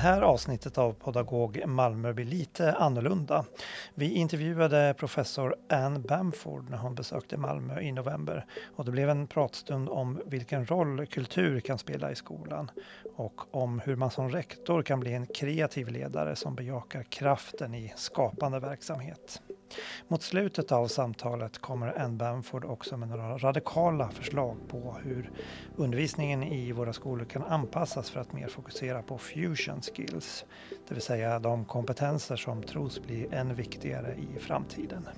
Det här avsnittet av Podagog Malmö blir lite annorlunda. Vi intervjuade professor Anne Bamford när hon besökte Malmö i november och det blev en pratstund om vilken roll kultur kan spela i skolan och om hur man som rektor kan bli en kreativ ledare som bejakar kraften i skapande verksamhet. Mot slutet av samtalet kommer Anne Bamford också med några radikala förslag på hur undervisningen i våra skolor kan anpassas för att mer fokusera på fusion skills, det vill säga de kompetenser som tros bli än viktigare i framtiden.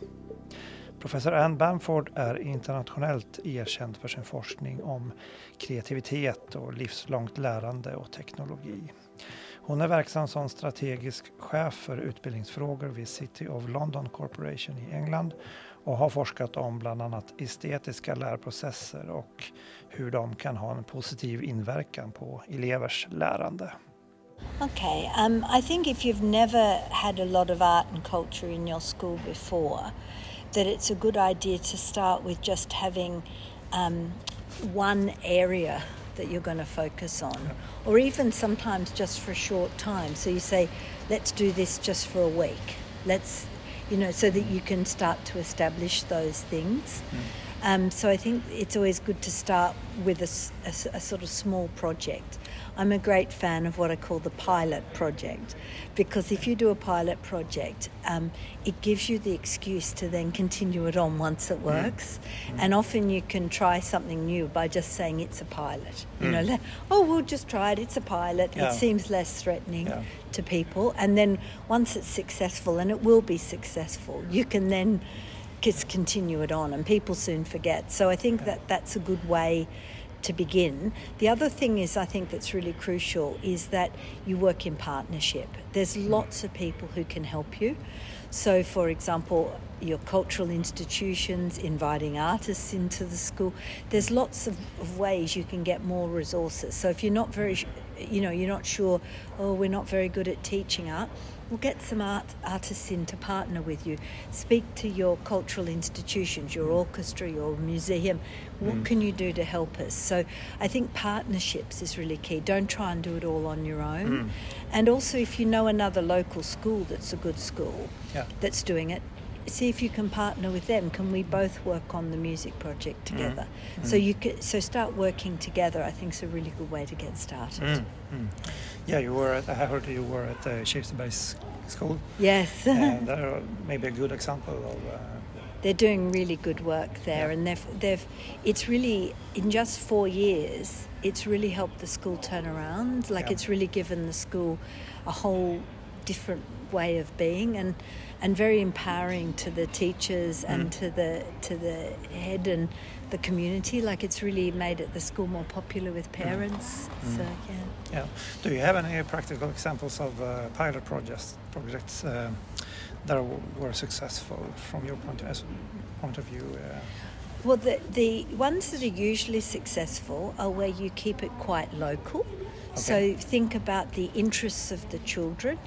Professor Anne Bamford är internationellt erkänd för sin forskning om kreativitet och livslångt lärande och teknologi. Hon är verksam som strategisk chef för utbildningsfrågor vid City of London Corporation i England och har forskat om bland annat estetiska lärprocesser och hur de kan ha en positiv inverkan på elevers lärande. Okay, um, I think if you've never had a lot of art and culture in your school before, that it's a good idea to start with just having um, one area that you're going to focus on, or even sometimes just for a short time. So you say, let's do this just for a week. Let's, you know, so that you can start to establish those things. Mm. Um, so I think it's always good to start with a, a, a sort of small project. I'm a great fan of what I call the pilot project because if you do a pilot project, um, it gives you the excuse to then continue it on once it mm. works. Mm. And often you can try something new by just saying it's a pilot. You mm. know, oh, we'll just try it, it's a pilot. Yeah. It seems less threatening yeah. to people. And then once it's successful, and it will be successful, you can then just continue it on and people soon forget. So I think that that's a good way to begin. The other thing is, I think that's really crucial is that you work in partnership. There's mm-hmm. lots of people who can help you. So, for example, your cultural institutions, inviting artists into the school. There's lots of, of, ways you can get more resources. So if you're not very, you know, you're not sure, oh, we're not very good at teaching art, We'll get some art artists in to partner with you. Speak to your cultural institutions, your orchestra, your museum. What mm. can you do to help us? So I think partnerships is really key. Don't try and do it all on your own. Mm. And also, if you know another local school that's a good school yeah. that's doing it, see if you can partner with them. Can we both work on the music project mm. together? Mm. So you could, so start working together. I think is a really good way to get started. Mm. Mm. Yeah, you were. At, I heard you were at the Base School. Yes, and uh, maybe a good example of. Uh, they're doing really good work there, yeah. and they've they've. It's really in just four years. It's really helped the school turn around. Like yeah. it's really given the school a whole different way of being, and and very empowering to the teachers mm. and to the to the head and the community. Like it's really made it the school more popular with mm. parents. Mm. So yeah. Yeah. Do you have any practical examples of uh, pilot projects projects uh, that were successful from your point of, point of view? Uh? Well, the, the ones that are usually successful are where you keep it quite local. Okay. So think about the interests of the children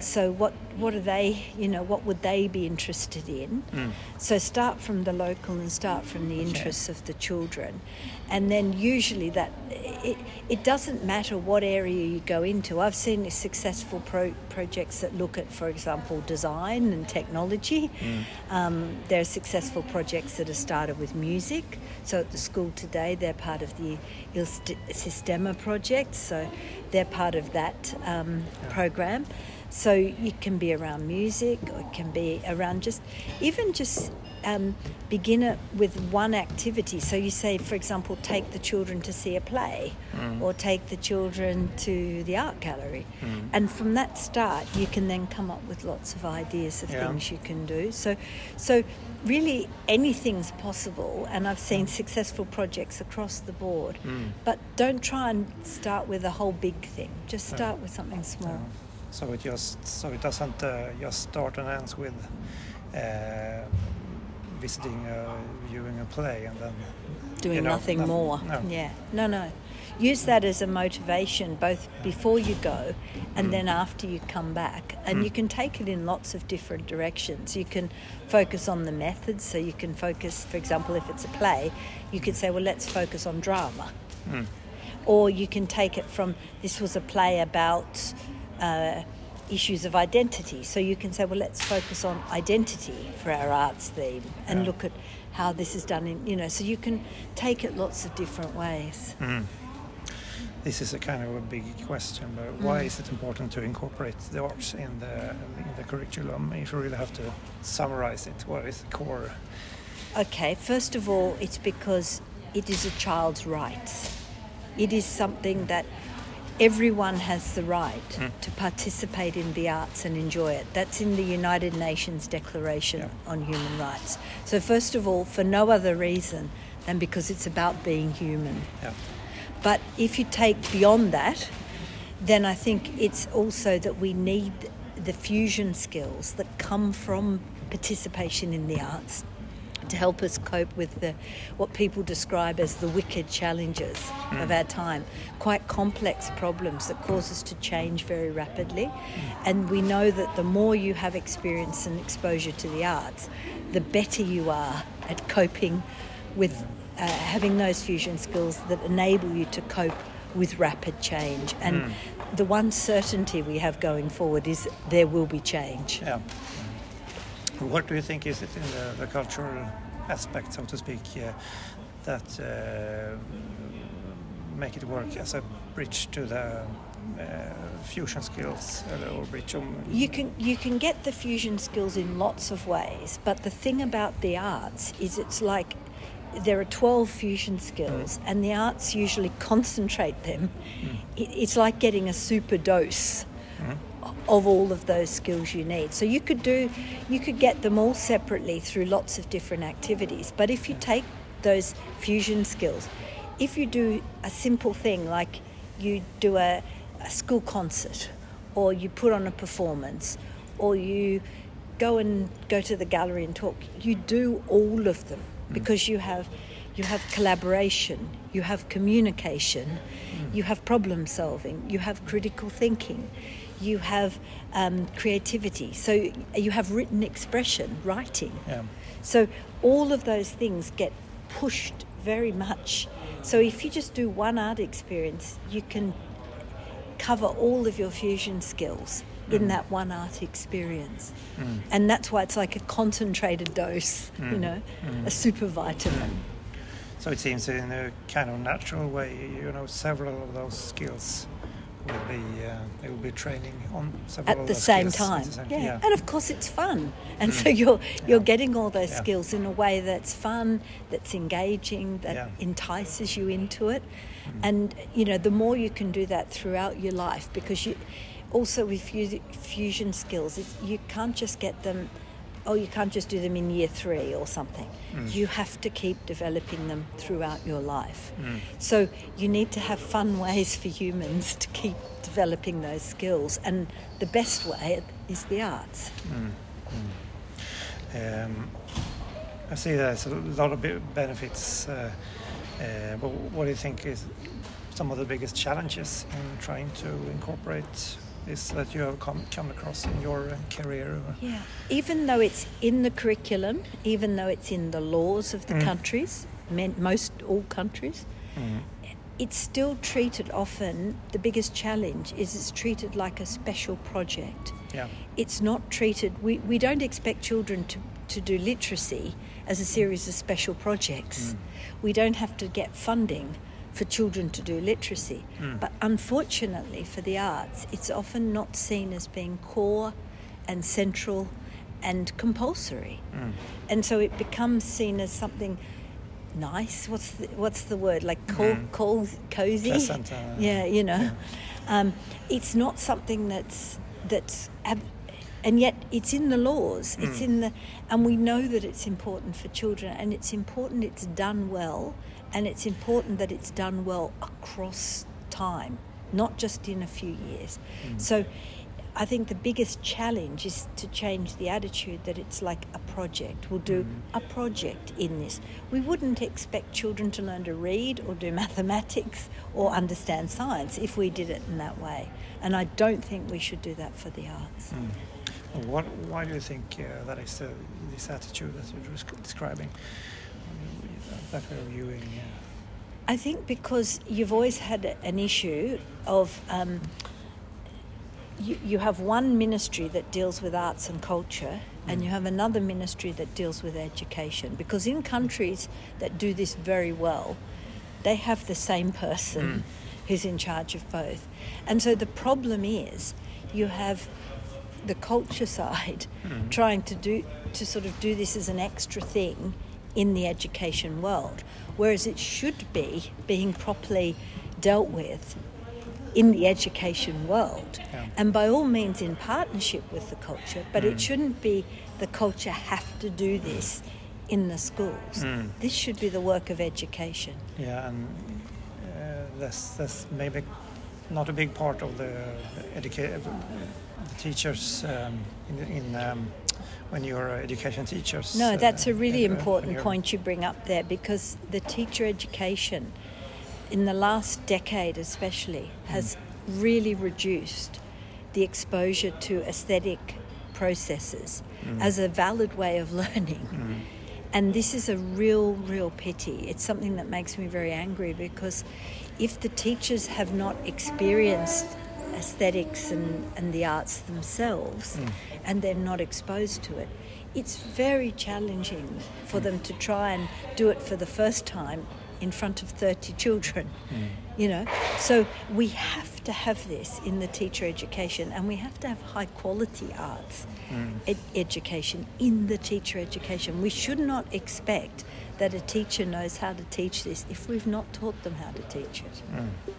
so what what are they? You know, what would they be interested in? Mm. So start from the local and start from the interests okay. of the children, and then usually that it, it doesn't matter what area you go into. I've seen successful pro- projects that look at, for example, design and technology. Mm. Um, there are successful projects that are started with music. So at the school today, they're part of the El Sistema project. So they're part of that um, yeah. program. So it can be around music, or it can be around just even just um, begin it with one activity. So you say, for example, take the children to see a play, mm. or take the children to the art gallery, mm. and from that start, you can then come up with lots of ideas of yeah. things you can do. So, so really anything's possible, and I've seen successful projects across the board. Mm. But don't try and start with a whole big thing. Just start with something small. Yeah. So it just so it doesn't uh, just start and ends with uh, visiting, uh, viewing a play, and then doing you know, nothing, nothing, more. No. Yeah, no, no. Use that as a motivation, both before you go and mm. then after you come back. And mm. you can take it in lots of different directions. You can focus on the methods, so you can focus, for example, if it's a play, you could say, well, let's focus on drama. Mm. Or you can take it from this was a play about uh, issues of identity. So you can say, well, let's focus on identity for our arts theme and Yeah. look at how this is done in, you know, so you can take it lots of different ways. This is a kind of a big question, but Mm. why is it important to incorporate the arts in the in the curriculum? If you really have to summarize it, what is the core? Okay, first of all, it's because it is a child's rights. It is something that everyone has the right hmm. to participate in the arts and enjoy it. That's in the United Nations Declaration Yeah. on Human Rights. So, first of all, for no other reason than because it's about being human. Yeah. But if you take beyond that, then I think it's also that we need the fusion skills that come from participation in the arts to help us cope with the what people describe as the wicked challenges of hmm. our time quite complex problems that cause us to change very rapidly hmm. and we know that the more you have experience and exposure to the arts the better you are at coping with uh, having those fusion skills that enable you to cope with rapid change. And hmm. the one certainty we have going forward is there will be change. Yeah. What do you think is it in the, the cultural aspect, so to speak, uh, that uh, make it work as a bridge to the uh, fusion skills or bridge? You can you can get the fusion skills in lots of ways, but the thing about the arts is it's like there are 12 fusion skills and the arts usually concentrate them. It, it's like getting a super dose of all of those skills you need. So you could do you could get them all separately through lots of different activities. But if you take those fusion skills, if you do a simple thing like you do a, a school concert or you put on a performance or you go and go to the gallery and talk, you do all of them mm. because you have you have collaboration, you have communication, mm. you have problem solving, you have critical thinking, you have um, creativity. So you have written expression, writing. Yeah. So all of those things get pushed very much. So if you just do one art experience, you can cover all of your fusion skills in mm. that one art experience. Mm. And that's why it's like a concentrated dose, you mm. know, a super vitamin. So it seems in a kind of natural way, you know, several of those skills will be uh, they will be training on several At the same time, the same- yeah. and of course it's fun, and so you're you're Yeah. getting all those Yeah. skills in a way that's fun, that's engaging, that Yeah. entices you into it, and you know the more you can do that throughout your life, because you also with fusion skills, you can't just get them. Oh, you can't just do them in year three or something. You have to keep developing them throughout your life. So you need to have fun ways for humans to keep developing those skills, and the best way is the arts. Um, I see there's a lot of benefits, uh, uh, but what do you think is some of the biggest challenges in trying to incorporate this that you have come, come across in your uh, career? Uh, yeah. Even though it's in the curriculum, even though it's in the laws of the mm. countries, most all countries, mm. it's still treated often. The biggest challenge is it's treated like a special project. Yeah. It's not treated. We, we don't expect children to, to do literacy as a series of special projects. Mm. We don't have to get funding for children to do literacy. Hmm. But unfortunately for the arts, it's often not seen as being core and central and compulsory. Hmm. And so it becomes seen as something nice. What's the, what's the word? Like hmm. co- co- cozy? Yeah, you know. Um, it's not something that's that's ab- and yet it's in the laws it's hmm. in the and we know that it's important for children and it's important it's done well and it's important that it's done well across time not just in a few years hmm. so I think the biggest challenge is to change the attitude that it's like a project. We'll do hmm. a project in this. We wouldn't expect children to learn to read or do mathematics or understand science if we did it in that way. And I don't think we should do that for the arts. What, why do you think uh, that is uh, this attitude that you're describing? That we're viewing. Uh, I think because you've always had an issue of um, you, you have one ministry that deals with arts and culture, and you have another ministry that deals with education. Because in countries that do this very well, they have the same person who's in charge of both. And so the problem is you have the culture side hmm. trying to do to sort of do this as an extra thing in the education world, whereas it should be being properly dealt with in the education world, Yeah. and by all means in partnership with the culture. But it hmm. shouldn't be the culture have to do this in the schools. Hmm. This should be the work of education. Yeah, and uh, that's that's maybe not a big part of the educa- the teachers um, in, in um, when you're education teachers. No, uh, that's a really in- important point you bring up there because the teacher education in the last decade, especially, has really reduced the exposure to aesthetic processes as a valid way of learning. And this is a real, real pity. It's something that makes me very angry because if the teachers have not experienced aesthetics and, and the arts themselves hmm. and they're not exposed to it, it's very challenging for hmm. them to try and do it for the first time in front of 30 children. Hmm. You know, so we have to have this in the teacher education and we have to have high quality arts ed- education in the teacher education. We should not expect that a teacher knows how to teach this if we've not taught them how to teach it. You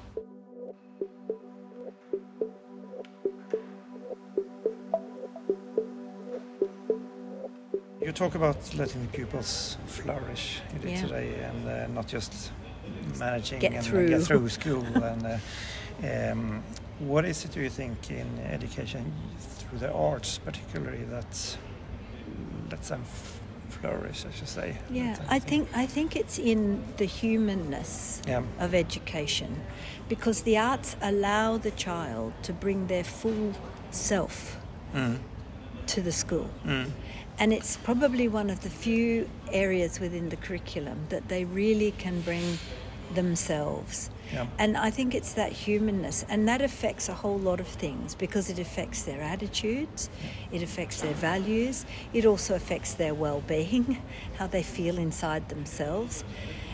talk about letting the pupils flourish Yeah. today, and uh, not just managing Get and through. get through school. and uh, um, what is it, do you think, in education through the arts, particularly, that lets them flourish? I should say. Yeah, I think I think it's in the humanness Yeah. of education, because the arts allow the child to bring their full self Mm. to the school. Mm. And it's probably one of the few areas within the curriculum that they really can bring themselves. Yeah. And I think it's that humanness, and that affects a whole lot of things because it affects their attitudes, it affects their values, it also affects their well being, how they feel inside themselves.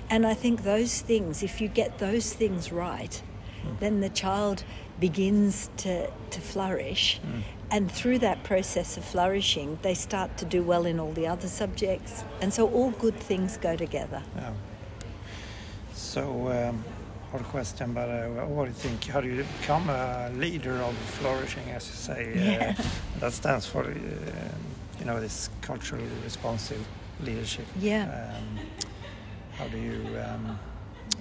And I think those things, if you get those things right, hmm. then the child begins to, to flourish. Hmm. And through that process of flourishing, they start to do well in all the other subjects. And so all good things go together. Yeah. So, um, hard question, but uh, what do you think? How do you become a leader of flourishing, as you say? Yeah. Uh, that stands for, uh, you know, this culturally responsive leadership. Yeah. Um, how do you um,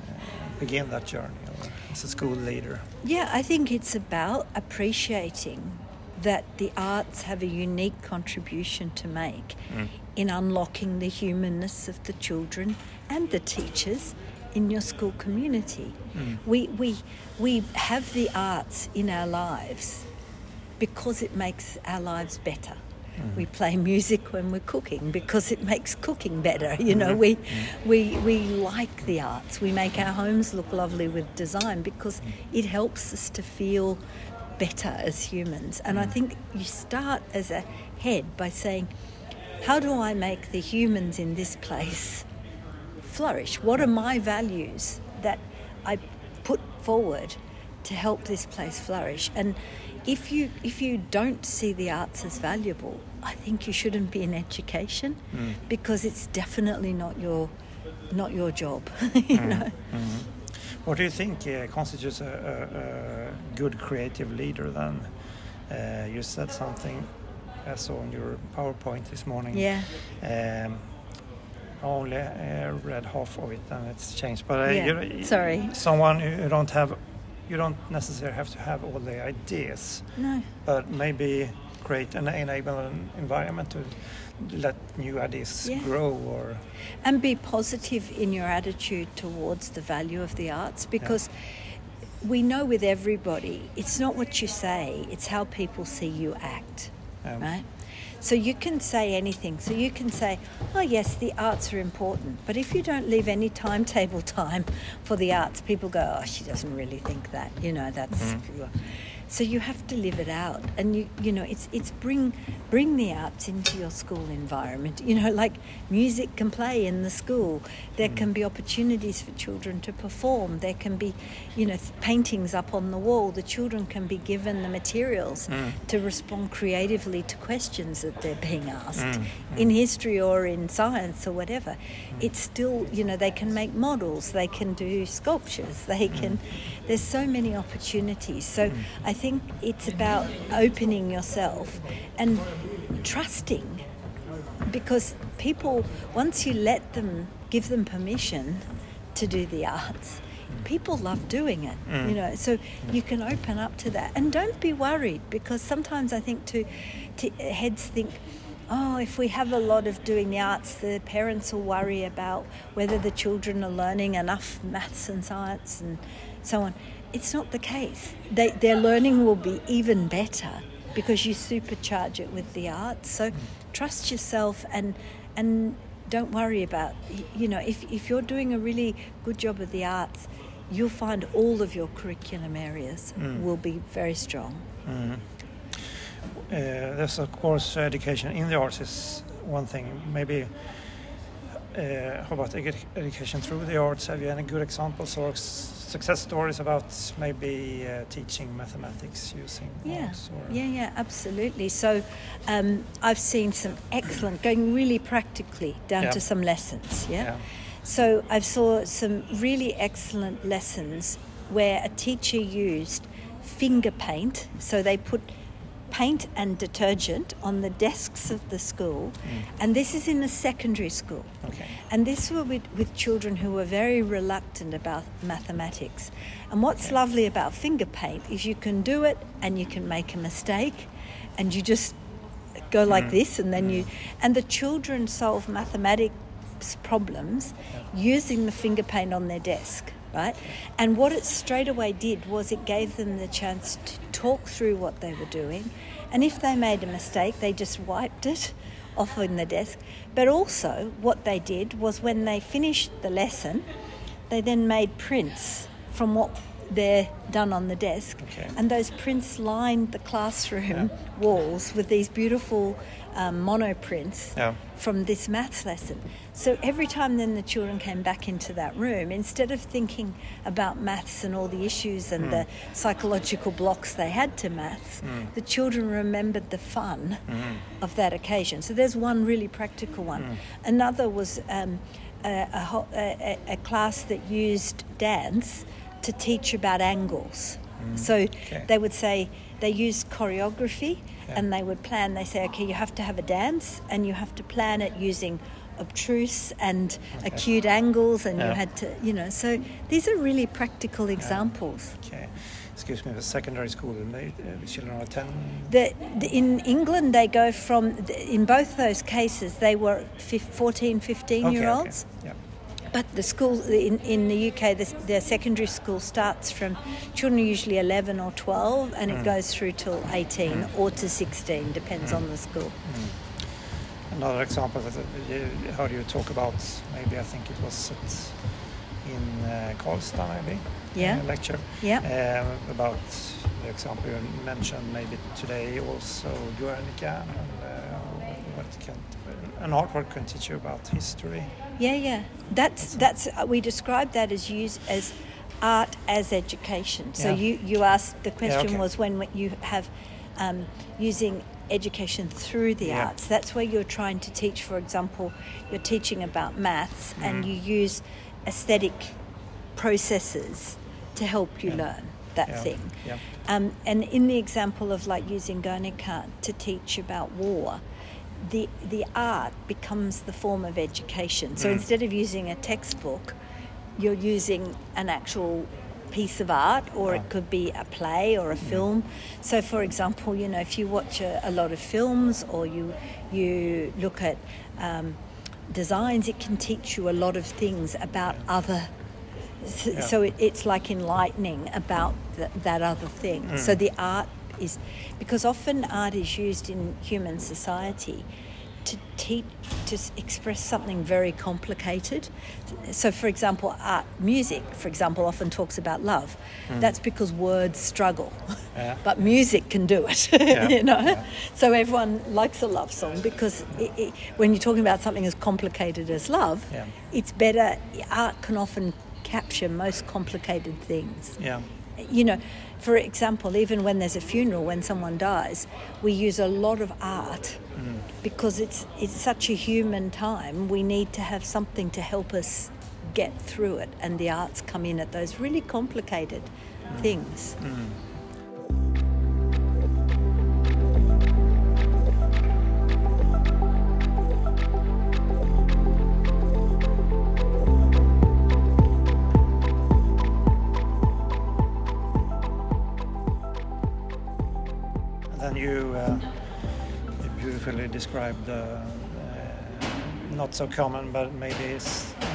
uh, begin that journey or as a school leader? Yeah, I think it's about appreciating that the arts have a unique contribution to make mm. in unlocking the humanness of the children and the teachers in your school community. Mm. We, we, we have the arts in our lives because it makes our lives better. Mm. We play music when we're cooking because it makes cooking better. You know, we, we, we like the arts. We make our homes look lovely with design because it helps us to feel better as humans. And I mm. think you start as a head by saying, how do I make the humans in this place flourish? What are my values that I put forward to help this place flourish? And if you if you don't see the arts as valuable, I think you shouldn't be in education mm. because it's definitely not your not your job. you mm. know. What do you think uh, constitutes a, a, a good creative leader then? Uh, you said something I saw on your PowerPoint this morning. Yeah. Um, I only uh, read half of it and it's changed. But uh, Yeah, you- sorry. someone who don't have, you don't necessarily have to have all the ideas, No. but maybe create an enable an environment to let new ideas Yeah. grow or and be positive in your attitude towards the value of the arts because we know with everybody it's not what you say it's how people see you act Um, right? So you can say anything. So you can say oh yes the arts are important but if you don't leave any timetable time for the arts people go oh she doesn't really think that you know that's So you have to live it out, and you you know it's it's bring bring the arts into your school environment. You know, like music can play in the school. There Mm. can be opportunities for children to perform. There can be, you know, paintings up on the wall. The children can be given the materials Mm. to respond creatively to questions that they're being asked Mm, in history or in science or whatever. It's still, you know, they can make models. They can do sculptures. They can. There's so many opportunities. So I think it's about opening yourself and trusting because people once you let them give them permission to do the arts people love doing it mm. you know so you can open up to that. And don't be worried because sometimes i think to, to heads think oh if we have a lot of doing the arts the parents will worry about whether the children are learning enough maths and science and so on it's not the case they, their learning will be even better because you supercharge it with the arts. So trust yourself and and don't worry about you know if, if you're doing a really good job of the arts, you'll find all of your curriculum areas will be very strong. Uh, there's of course education in the arts is one thing. Maybe uh, how about edu- education through the arts? Have you any good examples or s- success stories about maybe uh, teaching mathematics using Yeah, yeah, yeah, absolutely. So um, I've seen some excellent, going really practically down Yeah. to some lessons. Yeah? Yeah. So I saw some really excellent lessons where a teacher used finger paint. So they put paint and detergent on the desks of the school, mm. and this is in a secondary school. Okay. And this were with, with children who were very reluctant about mathematics. And what's lovely about finger paint is you can do it and you can make a mistake. And you just go like mm. this and then you mm. and the children solve mathematics problems using the finger paint on their desk right? And what it straight away did was it gave them the chance to talk through what they were doing. And if they made a mistake they just wiped it off in the desk. But also what they did was when they finished the lesson they then made prints from what they're done on the desk. Okay. and those prints lined the classroom walls with these beautiful um, monoprints Yeah. from this maths lesson. So every time then the children came back into that room, instead of thinking about maths and all the issues and hmm. the psychological blocks they had to maths, hmm. the children remembered the fun hmm. of that occasion. So there's one really practical one. Another was um, a, a, a, a class that used dance to teach about angles. So Okay. they would say they used choreography Yeah. and they would plan. They say, okay, you have to have a dance and you have to plan it using obtruse and acute angles, and you had to, you know. So these are really practical examples. Okay. Excuse me, the secondary school, they, the children are 10. The, the, in England, they go from, in both those cases, they were fif- 14, 15 Okay, year okay. olds. Yeah. But the school in, in the UK, the, their secondary school starts from children usually 11 or 12 and it goes through till 18 or to 16, depends on the school. Another example that you heard you talk about, maybe I think it was at, in uh, Karlstad, maybe, Yeah. uh, lecture, Yeah. um, about the example you mentioned maybe today also Guernica and uh, what can an artwork can teach you about history. Yeah, yeah. That's that's uh, we describe that as use as art as education. So Yeah. you you asked the question okay. was when you have um, using education through the Yeah. arts. That's where you're trying to teach. For example, you're teaching about maths, and Mm. you use aesthetic processes to help you Yeah. learn that Yeah, thing. yeah. Um, and in the example of like using Guernica to teach about war, the the art becomes the form of education. So Mm. instead of using a textbook, you're using an actual piece of art, or it could be a play or a film. So, for example, you know, if you watch a, a lot of films or you you look at um, designs, it can teach you a lot of things about other. S- Yeah. So it, it's like enlightening about th- that other thing. So the art is because often art is used in human society to teach to express something very complicated. So, for example, art, music, for example, often talks about love. Mm. That's because words struggle, yeah. but music can do it. Yeah. you know, yeah. so everyone likes a love song because it, it, when you're talking about something as complicated as love, it's better. Art can often capture most complicated things. Yeah. You know, for example, even when there's a funeral, when someone dies, we use a lot of art mm. because it's it's such a human time. We need to have something to help us get through it, and the arts come in at those really complicated mm. things. Mm. Described uh, uh, not so common, but maybe it's, uh,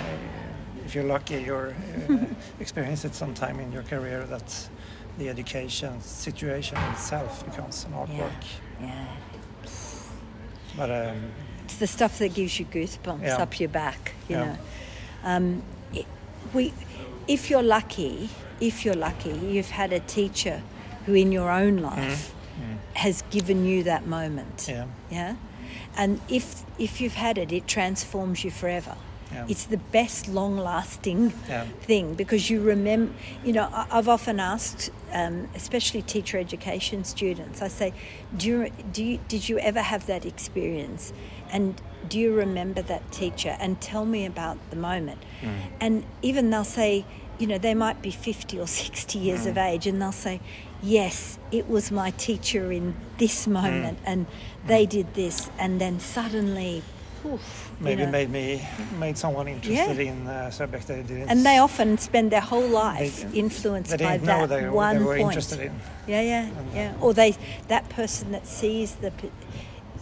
if you're lucky, you're experience it sometime in your career that the education situation itself becomes an artwork. Yeah. yeah. But um, it's the stuff that gives you goosebumps yeah. up your back. You yeah. know, um, it, we, if you're lucky, if you're lucky, you've had a teacher who, in your own life, mm. Has given you that moment. Yeah. Yeah and if if you've had it, it transforms you forever. Yeah. It's the best long lasting yeah. thing because you remember, you know, I've often asked, um, especially teacher education students, I say, do you, do you, did you ever have that experience? And do you remember that teacher? And tell me about the moment. Mm. And even they'll say, you know, they might be 50 or 60 years mm. of age and they'll say, yes, it was my teacher in this moment, mm. and they did this, and then suddenly, oof, maybe you know, made me made someone interested yeah. in uh, subject they didn't. And they often spend their whole life they, influenced they by that they, one point. In. Yeah, yeah, uh, yeah. Or they that person that sees the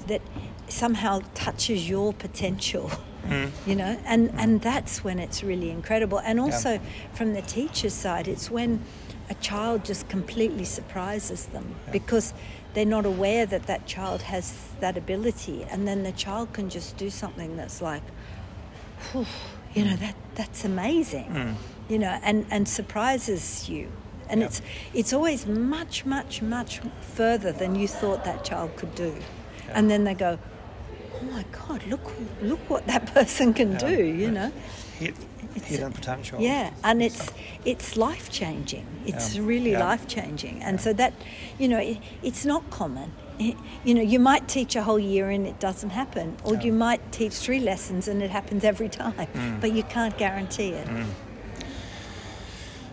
that somehow touches your potential. Mm. You know, and mm. and that's when it's really incredible. And also yeah. from the teacher's side, it's when a child just completely surprises them yeah. because they're not aware that that child has that ability and then the child can just do something that's like you know that that's amazing mm. you know and and surprises you and yep. it's it's always much much much further than you thought that child could do and then they go oh my god look look what that person can do you know it's hidden potential. Yeah, and it's it's life changing. It's yeah. really yeah. life changing, and yeah. so that you know it, it's not common. It, you know, you might teach a whole year and it doesn't happen, or you might teach three lessons and it happens every time, mm. but you can't guarantee it. Mm.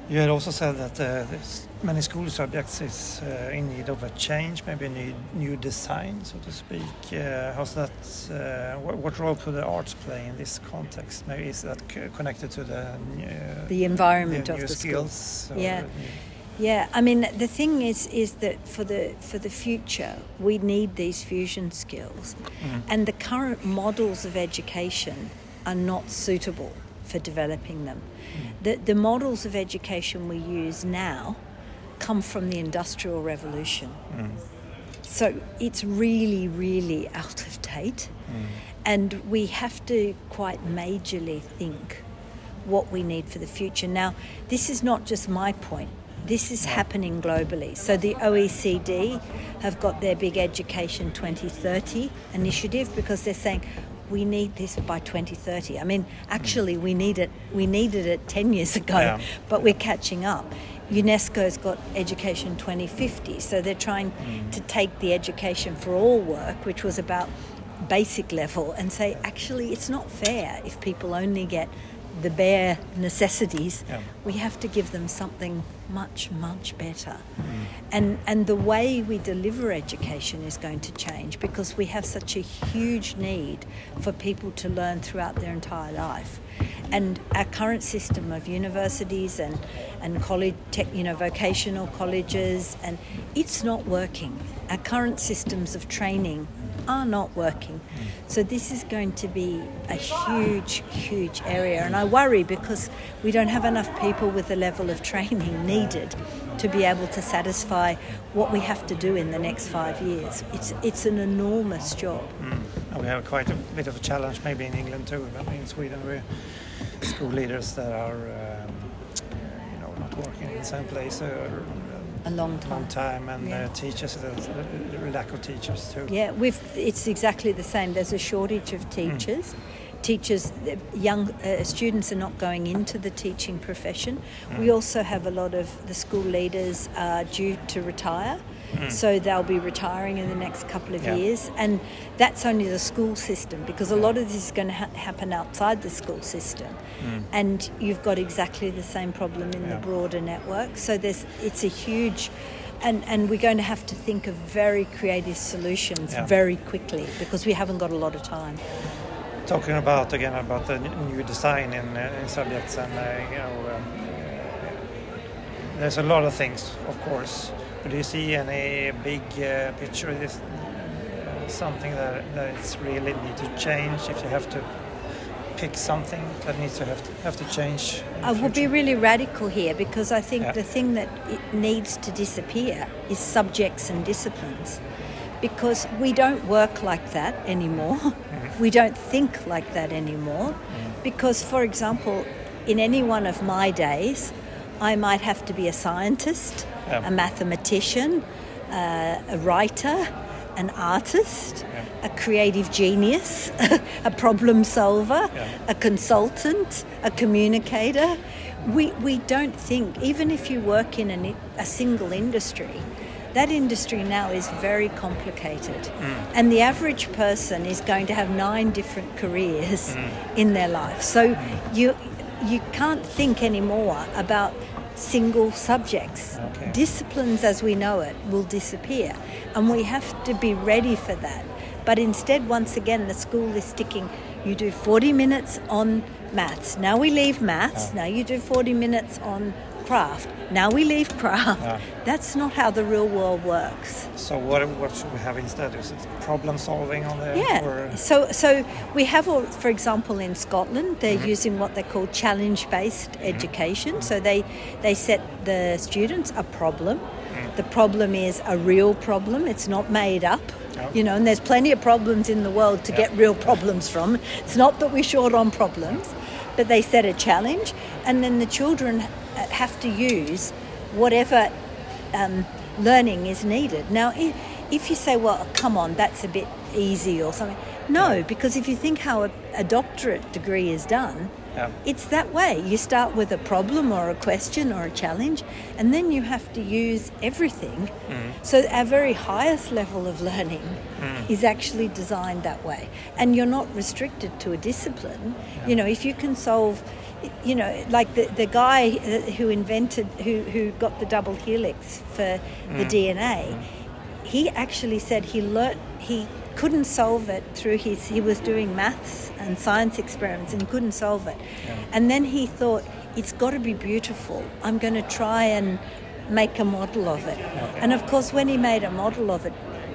You had also said that uh, many school subjects is uh, in need of a change, maybe a new, new design, so to speak. Uh, how's that? Uh, what, what, role could the arts play in this context? Maybe is that connected to the the environment the of the skills? School. Yeah. Yeah, I mean the thing is is that for the for the future we need these fusion skills, mm. and the current models of education are not suitable for developing them. Mm. The, the models of education we use now come from the Industrial Revolution. Mm. So it's really, really out of date. Mm. And we have to quite majorly think what we need for the future. Now, this is not just my point. This is happening globally. So the OECD have got their big Education 2030 initiative because they're saying we need this by 2030. I mean, actually, we need it. We needed it 10 years ago, yeah. but we're catching up. UNESCO's got Education 2050, so they're trying mm. to take the education for all work, which was about basic level, and say actually it's not fair if people only get the bare necessities. Yeah. We have to give them something much, much better. Mm. And, and the way we deliver education is going to change because we have such a huge need for people to learn throughout their entire life. And our current system of universities and, and college, tech, you know, vocational colleges, and it's not working. Our current systems of training are not working. So this is going to be a huge, huge area. And I worry because we don't have enough people with the level of training needed to be able to satisfy what we have to do in the next five years. It's, it's an enormous job. Mm. we have quite a bit of a challenge, maybe in England too. But in Sweden, we're school leaders that are, um, you know, not working in the same place. Uh, a long time. Long time, and yeah. uh, teachers, uh, lack of teachers too. Yeah, we've. It's exactly the same. There's a shortage of teachers. Mm teachers, young uh, students are not going into the teaching profession. Mm. We also have a lot of the school leaders are due to retire. Mm. So they'll be retiring in the next couple of yeah. years, and that's only the school system because a lot of this is going to ha- happen outside the school system, mm. and you've got exactly the same problem in yeah. the broader network. So there's it's a huge and, and we're going to have to think of very creative solutions yeah. very quickly because we haven't got a lot of time talking about again about the new design in, uh, in subjects and uh, you know um, there's a lot of things of course but do you see any big uh, picture is uh, something that, that it's really need to change if you have to pick something that needs to have to, have to change I will be really radical here because I think yeah. the thing that it needs to disappear is subjects and disciplines because we don't work like that anymore. Mm-hmm. We don't think like that anymore. Mm. Because, for example, in any one of my days, I might have to be a scientist, yeah. a mathematician, uh, a writer, an artist, yeah. a creative genius, a problem solver, yeah. a consultant, a communicator. We, we don't think, even if you work in an, a single industry, that industry now is very complicated. Mm. And the average person is going to have nine different careers mm. in their life. So mm. you you can't think anymore about single subjects. Okay. Disciplines as we know it will disappear. And we have to be ready for that. But instead, once again, the school is sticking, you do 40 minutes on maths. Now we leave maths. Ah. Now you do 40 minutes on craft. Now we leave craft. Yeah. That's not how the real world works. So what what should we have instead? Is it problem solving on there? Yeah. Or? So so we have, for example, in Scotland, they're mm-hmm. using what they call challenge based mm-hmm. education. Mm-hmm. So they they set the students a problem. Mm. The problem is a real problem. It's not made up. You know, and there's plenty of problems in the world to get real problems from. It's not that we're short on problems, but they set a challenge, and then the children have to use whatever um, learning is needed. Now, if you say, well, come on, that's a bit easy or something, no, because if you think how a, a doctorate degree is done, yeah. it's that way. You start with a problem or a question or a challenge, and then you have to use everything. Mm. So, our very highest level of learning mm. is actually designed that way. And you're not restricted to a discipline. Yeah. You know, if you can solve you know, like the, the guy who invented, who, who got the double helix for mm. the DNA, he actually said he learnt, he couldn't solve it through his, he was doing maths and science experiments and couldn't solve it. Yeah. And then he thought, it's got to be beautiful. I'm going to try and make a model of it. And of course, when he made a model of it,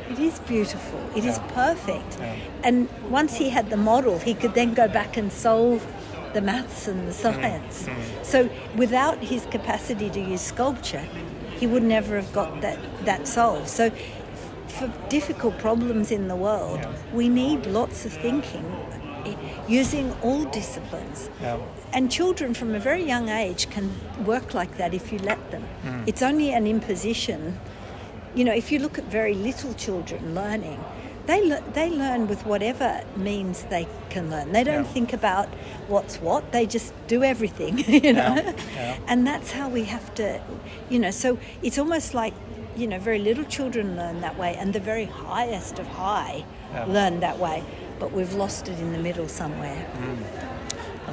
it is beautiful. It yeah. is perfect. And once he had the model, he could then go back and solve the maths and the science. Mm-hmm. So without his capacity to use sculpture, he would never have got that, that solved. So for difficult problems in the world, yeah. we need lots of thinking using all disciplines. Yeah. And children from a very young age can work like that if you let them. Mm. It's only an imposition. You know, if you look at very little children learning, they le- they learn with whatever means they can learn. They don't yeah. think about what's what. They just do everything, you know. Yeah. Yeah. And that's how we have to, you know. So it's almost like you know, very little children learn that way, and the very highest of high learn that way. But we've lost it in the middle somewhere. Mm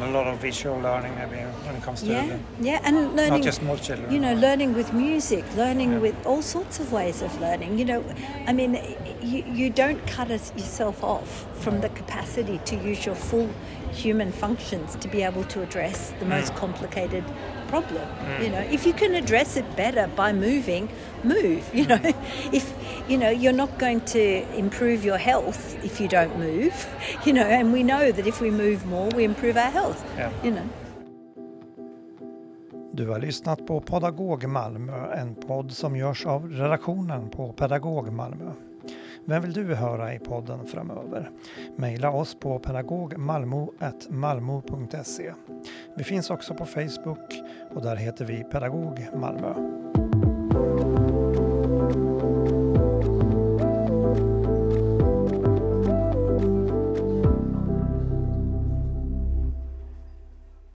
a lot of visual learning maybe when it comes to yeah, yeah, and learning not just more children. You know, learning with music, learning yeah. with all sorts of ways of learning. You know, I mean, you, you don't cut yourself off from the capacity to use your full human functions to be able to address the most mm. complicated problem. Mm. You know, if you can address it better by moving, move. You know, if you know you're not going to improve your health if you don't move. You know, and we know that if we move more, we improve our health. Yeah. You know. Du har lyssnat på Pedagog Malmö, en podd som görs av redaktionen på Pedagog Malmö. Vem vill du höra i podden framöver? Maila oss på pedagogmalmo.malmo.se. Vi finns också på Facebook och där heter vi Pedagog Malmö.